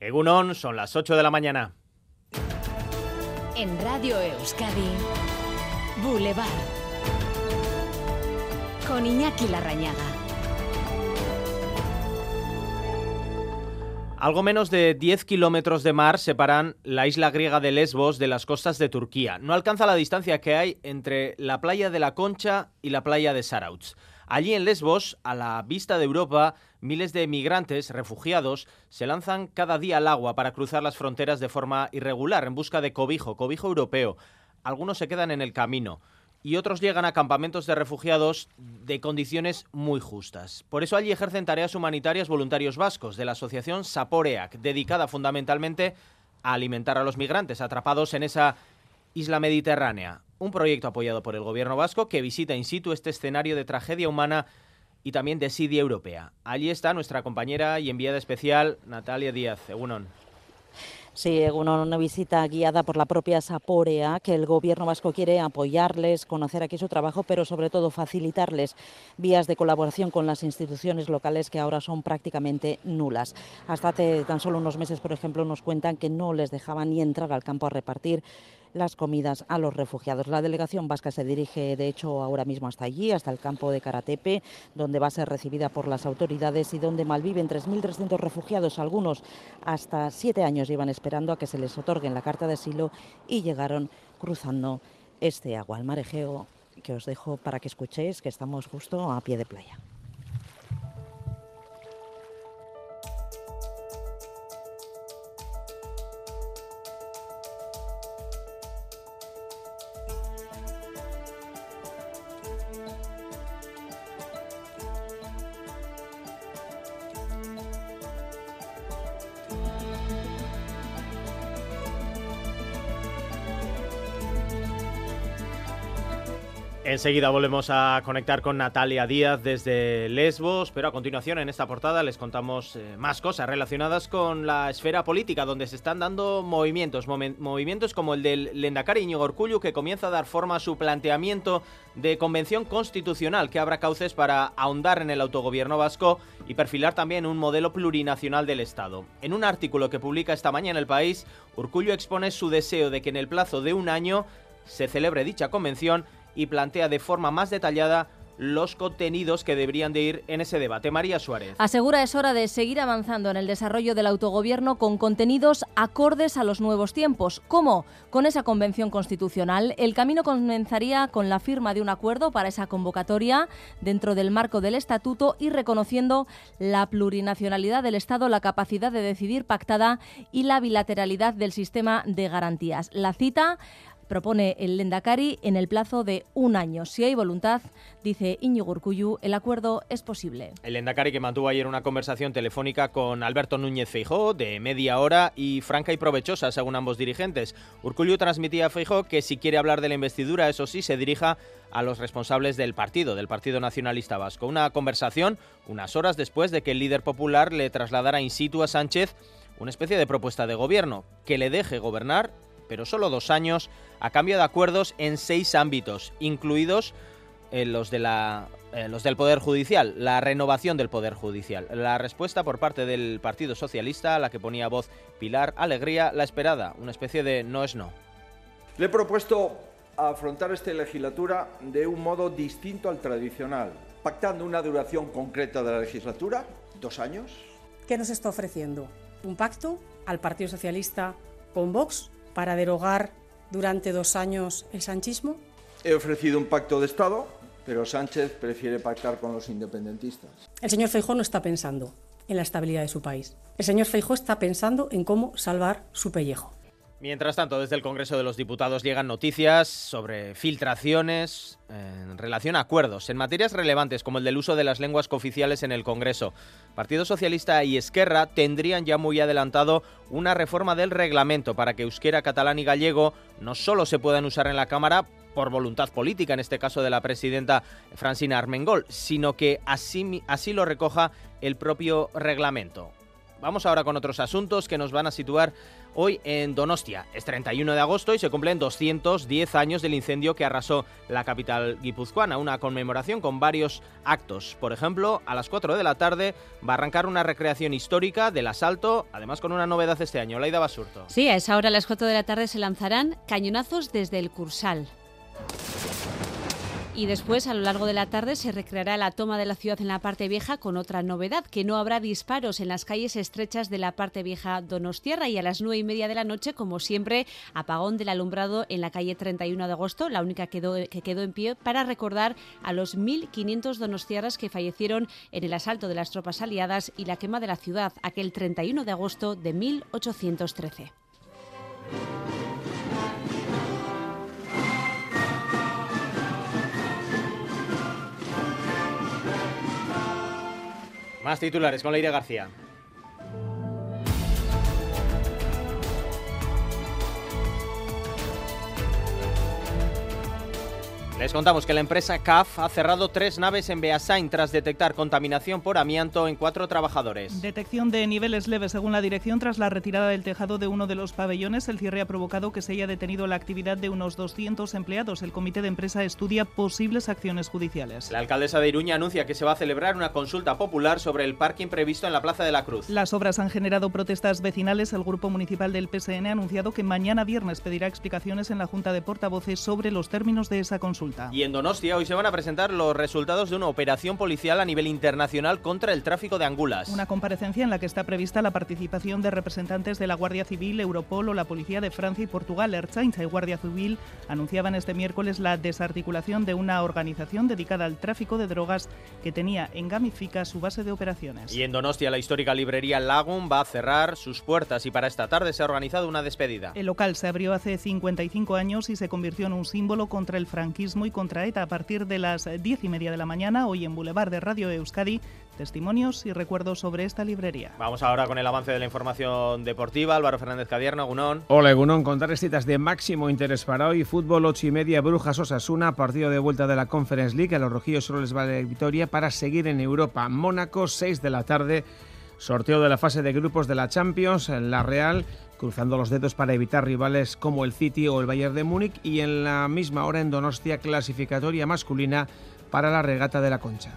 Egunon, son las 8 de la mañana. En Radio Euskadi, Boulevard. Con Iñaki Larrañaga. Algo menos de 10 kilómetros de mar separan la isla griega de Lesbos de las costas de Turquía. No alcanza la distancia que hay entre la playa de la Concha y la playa de Sarauts. Allí en Lesbos, a la vista de Europa, miles de migrantes, refugiados, se lanzan cada día al agua para cruzar las fronteras de forma irregular en busca de cobijo, cobijo europeo. Algunos se quedan en el camino y otros llegan a campamentos de refugiados de condiciones muy justas. Por eso allí ejercen tareas humanitarias voluntarios vascos de la asociación Saporeac, dedicada fundamentalmente a alimentar a los migrantes atrapados en esa isla mediterránea un proyecto apoyado por el gobierno vasco que visita in situ este escenario de tragedia humana y también de desidia europea. Allí está nuestra compañera y enviada especial Natalia Díaz. Egunon. Sí, una visita guiada por la propia Saporea, que el gobierno vasco quiere apoyarles, conocer aquí su trabajo, pero sobre todo facilitarles vías de colaboración con las instituciones locales que ahora son prácticamente nulas. Hasta hace tan solo unos meses, por ejemplo, nos cuentan que no les dejaban ni entrar al campo a repartir las comidas a los refugiados. La delegación vasca se dirige, de hecho, ahora mismo hasta allí, hasta el campo de Karatepe, donde va a ser recibida por las autoridades y donde malviven 3.300 refugiados. Algunos hasta siete años llevan esperando a que se les otorguen la carta de asilo y llegaron cruzando este agua, al marejeo, que os dejo para que escuchéis que estamos justo a pie de playa. Enseguida volvemos a conectar con Natalia Díaz desde Lesbos, pero a continuación en esta portada les contamos eh, más cosas relacionadas con la esfera política, donde se están dando movimientos, movimientos como el del Lendakari Iñigo Orcullu, que comienza a dar forma a su planteamiento de convención constitucional que abra cauces para ahondar en el autogobierno vasco y perfilar también un modelo plurinacional del Estado. En un artículo que publica esta mañana El País, Urcullu expone su deseo de que en el plazo de un año se celebre dicha convención y plantea de forma más detallada los contenidos que deberían de ir en ese debate. María Suárez. Asegura es hora de seguir avanzando en el desarrollo del autogobierno con contenidos acordes a los nuevos tiempos. ¿Cómo? Con esa convención constitucional. El camino comenzaría con la firma de un acuerdo para esa convocatoria dentro del marco del estatuto y reconociendo la plurinacionalidad del Estado, la capacidad de decidir pactada y la bilateralidad del sistema de garantías. La cita propone el Lendakari en el plazo de un año. Si hay voluntad, dice Íñigo Urcuyu, el acuerdo es posible. El Lendakari que mantuvo ayer una conversación telefónica con Alberto Núñez Feijó de media hora y franca y provechosa, según ambos dirigentes. Urcuyu transmitía a Feijó que si quiere hablar de la investidura, eso sí, se dirija a los responsables del partido, del Partido Nacionalista Vasco. Una conversación unas horas después de que el líder popular le trasladara in situ a Sánchez una especie de propuesta de gobierno que le deje gobernar pero solo dos años, a cambio de acuerdos en seis ámbitos, incluidos eh, los, de la, eh, los del Poder Judicial, la renovación del Poder Judicial. La respuesta por parte del Partido Socialista, a la que ponía voz Pilar Alegría, la esperada, una especie de no es no. Le he propuesto afrontar esta legislatura de un modo distinto al tradicional, pactando una duración concreta de la legislatura, dos años. ¿Qué nos está ofreciendo? ¿Un pacto al Partido Socialista con Vox para derogar durante dos años el sanchismo? He ofrecido un pacto de Estado, pero Sánchez prefiere pactar con los independentistas. El señor Feijó no está pensando en la estabilidad de su país. El señor Feijó está pensando en cómo salvar su pellejo. Mientras tanto, desde el Congreso de los Diputados llegan noticias sobre filtraciones en relación a acuerdos en materias relevantes como el del uso de las lenguas cooficiales en el Congreso. Partido Socialista y Esquerra tendrían ya muy adelantado una reforma del reglamento para que euskera, catalán y gallego no solo se puedan usar en la Cámara por voluntad política, en este caso de la presidenta Francina Armengol, sino que así, así lo recoja el propio reglamento. Vamos ahora con otros asuntos que nos van a situar hoy en Donostia. Es 31 de agosto y se cumplen 210 años del incendio que arrasó la capital guipuzcoana. Una conmemoración con varios actos. Por ejemplo, a las 4 de la tarde va a arrancar una recreación histórica del asalto, además con una novedad este año. Laida Basurto. Sí, a esa hora, a las 4 de la tarde, se lanzarán cañonazos desde el Cursal. Y después, a lo largo de la tarde, se recreará la toma de la ciudad en la parte vieja con otra novedad, que no habrá disparos en las calles estrechas de la parte vieja Donostierra y a las nueve y media de la noche, como siempre, apagón del alumbrado en la calle 31 de agosto, la única que quedó en pie, para recordar a los 1.500 donostierras que fallecieron en el asalto de las tropas aliadas y la quema de la ciudad aquel 31 de agosto de 1813. Más titulares con Leire García. Les contamos que la empresa CAF ha cerrado tres naves en Beasain tras detectar contaminación por amianto en cuatro trabajadores. Detección de niveles leves según la dirección tras la retirada del tejado de uno de los pabellones. El cierre ha provocado que se haya detenido la actividad de unos 200 empleados. El comité de empresa estudia posibles acciones judiciales. La alcaldesa de Iruña anuncia que se va a celebrar una consulta popular sobre el parking previsto en la Plaza de la Cruz. Las obras han generado protestas vecinales. El grupo municipal del PSN ha anunciado que mañana viernes pedirá explicaciones en la Junta de Portavoces sobre los términos de esa consulta. Y en Donostia hoy se van a presentar los resultados de una operación policial a nivel internacional contra el tráfico de angulas. Una comparecencia en la que está prevista la participación de representantes de la Guardia Civil, Europol o la Policía de Francia y Portugal. Ertzaintza y Guardia Civil anunciaban este miércoles la desarticulación de una organización dedicada al tráfico de drogas que tenía en Gamifica su base de operaciones. Y en Donostia la histórica librería Lagun va a cerrar sus puertas y para esta tarde se ha organizado una despedida. El local se abrió hace 55 años y se convirtió en un símbolo contra el franquismo y contra ETA a partir de las diez y media de la mañana, hoy en Boulevard de Radio Euskadi, testimonios y recuerdos sobre esta librería. Vamos ahora con el avance de la información deportiva. Álvaro Fernández Cadierno, Gunón. Hola, Gunón. Con tres citas de máximo interés para hoy. Fútbol, ocho y media, Brujas Osasuna, partido de vuelta de la Conference League. A los rojillos solo les vale victoria para seguir en Europa. Mónaco, 6 de la tarde. Sorteo de la fase de grupos de la Champions, la Real cruzando los dedos para evitar rivales como el City o el Bayern de Múnich y en la misma hora en Donostia clasificatoria masculina para la regata de la Concha.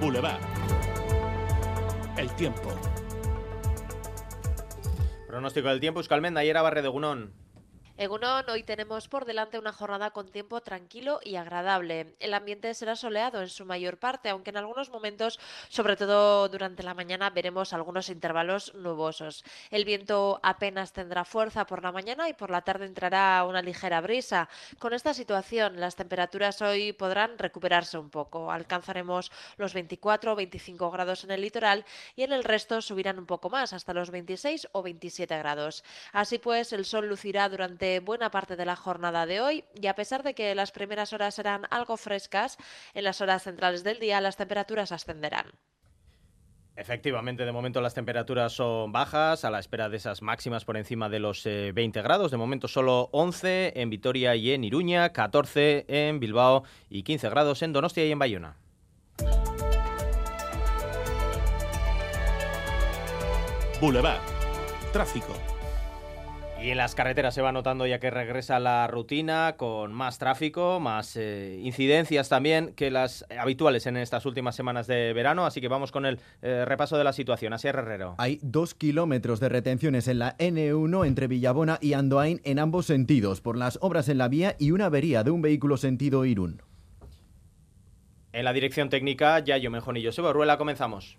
Boulevard. El tiempo. Pronóstico del tiempo, Euskalmenda, ayer a Barre de Gunón. Egunon, hoy tenemos por delante una jornada con tiempo tranquilo y agradable. El ambiente será soleado en su mayor parte, aunque en algunos momentos, sobre todo durante la mañana, veremos algunos intervalos nubosos. El viento apenas tendrá fuerza por la mañana y por la tarde entrará una ligera brisa. Con esta situación, las temperaturas hoy podrán recuperarse un poco. Alcanzaremos los 24 o 25 grados en el litoral y en el resto subirán un poco más, hasta los 26 o 27 grados. Así pues, el sol lucirá durante buena parte de la jornada de hoy y a pesar de que las primeras horas serán algo frescas, en las horas centrales del día las temperaturas ascenderán. Efectivamente, de momento las temperaturas son bajas, a la espera de esas máximas por encima de los 20 eh, grados. De momento solo 11 en Vitoria y en Iruña, 14 en Bilbao y 15 grados en Donostia y en Bayona. Boulevard. Tráfico. Y en las carreteras se va notando ya que regresa la rutina con más tráfico, más eh, incidencias también que las habituales en estas últimas semanas de verano. Así que vamos con el eh, repaso de la situación. Así es, Herrero. Hay dos kilómetros de retenciones en la N1 entre Villabona y Andoain en ambos sentidos por las obras en la vía y una avería de un vehículo sentido Irún. En la dirección técnica, Yayo Mejón y Joseba Ruela, comenzamos.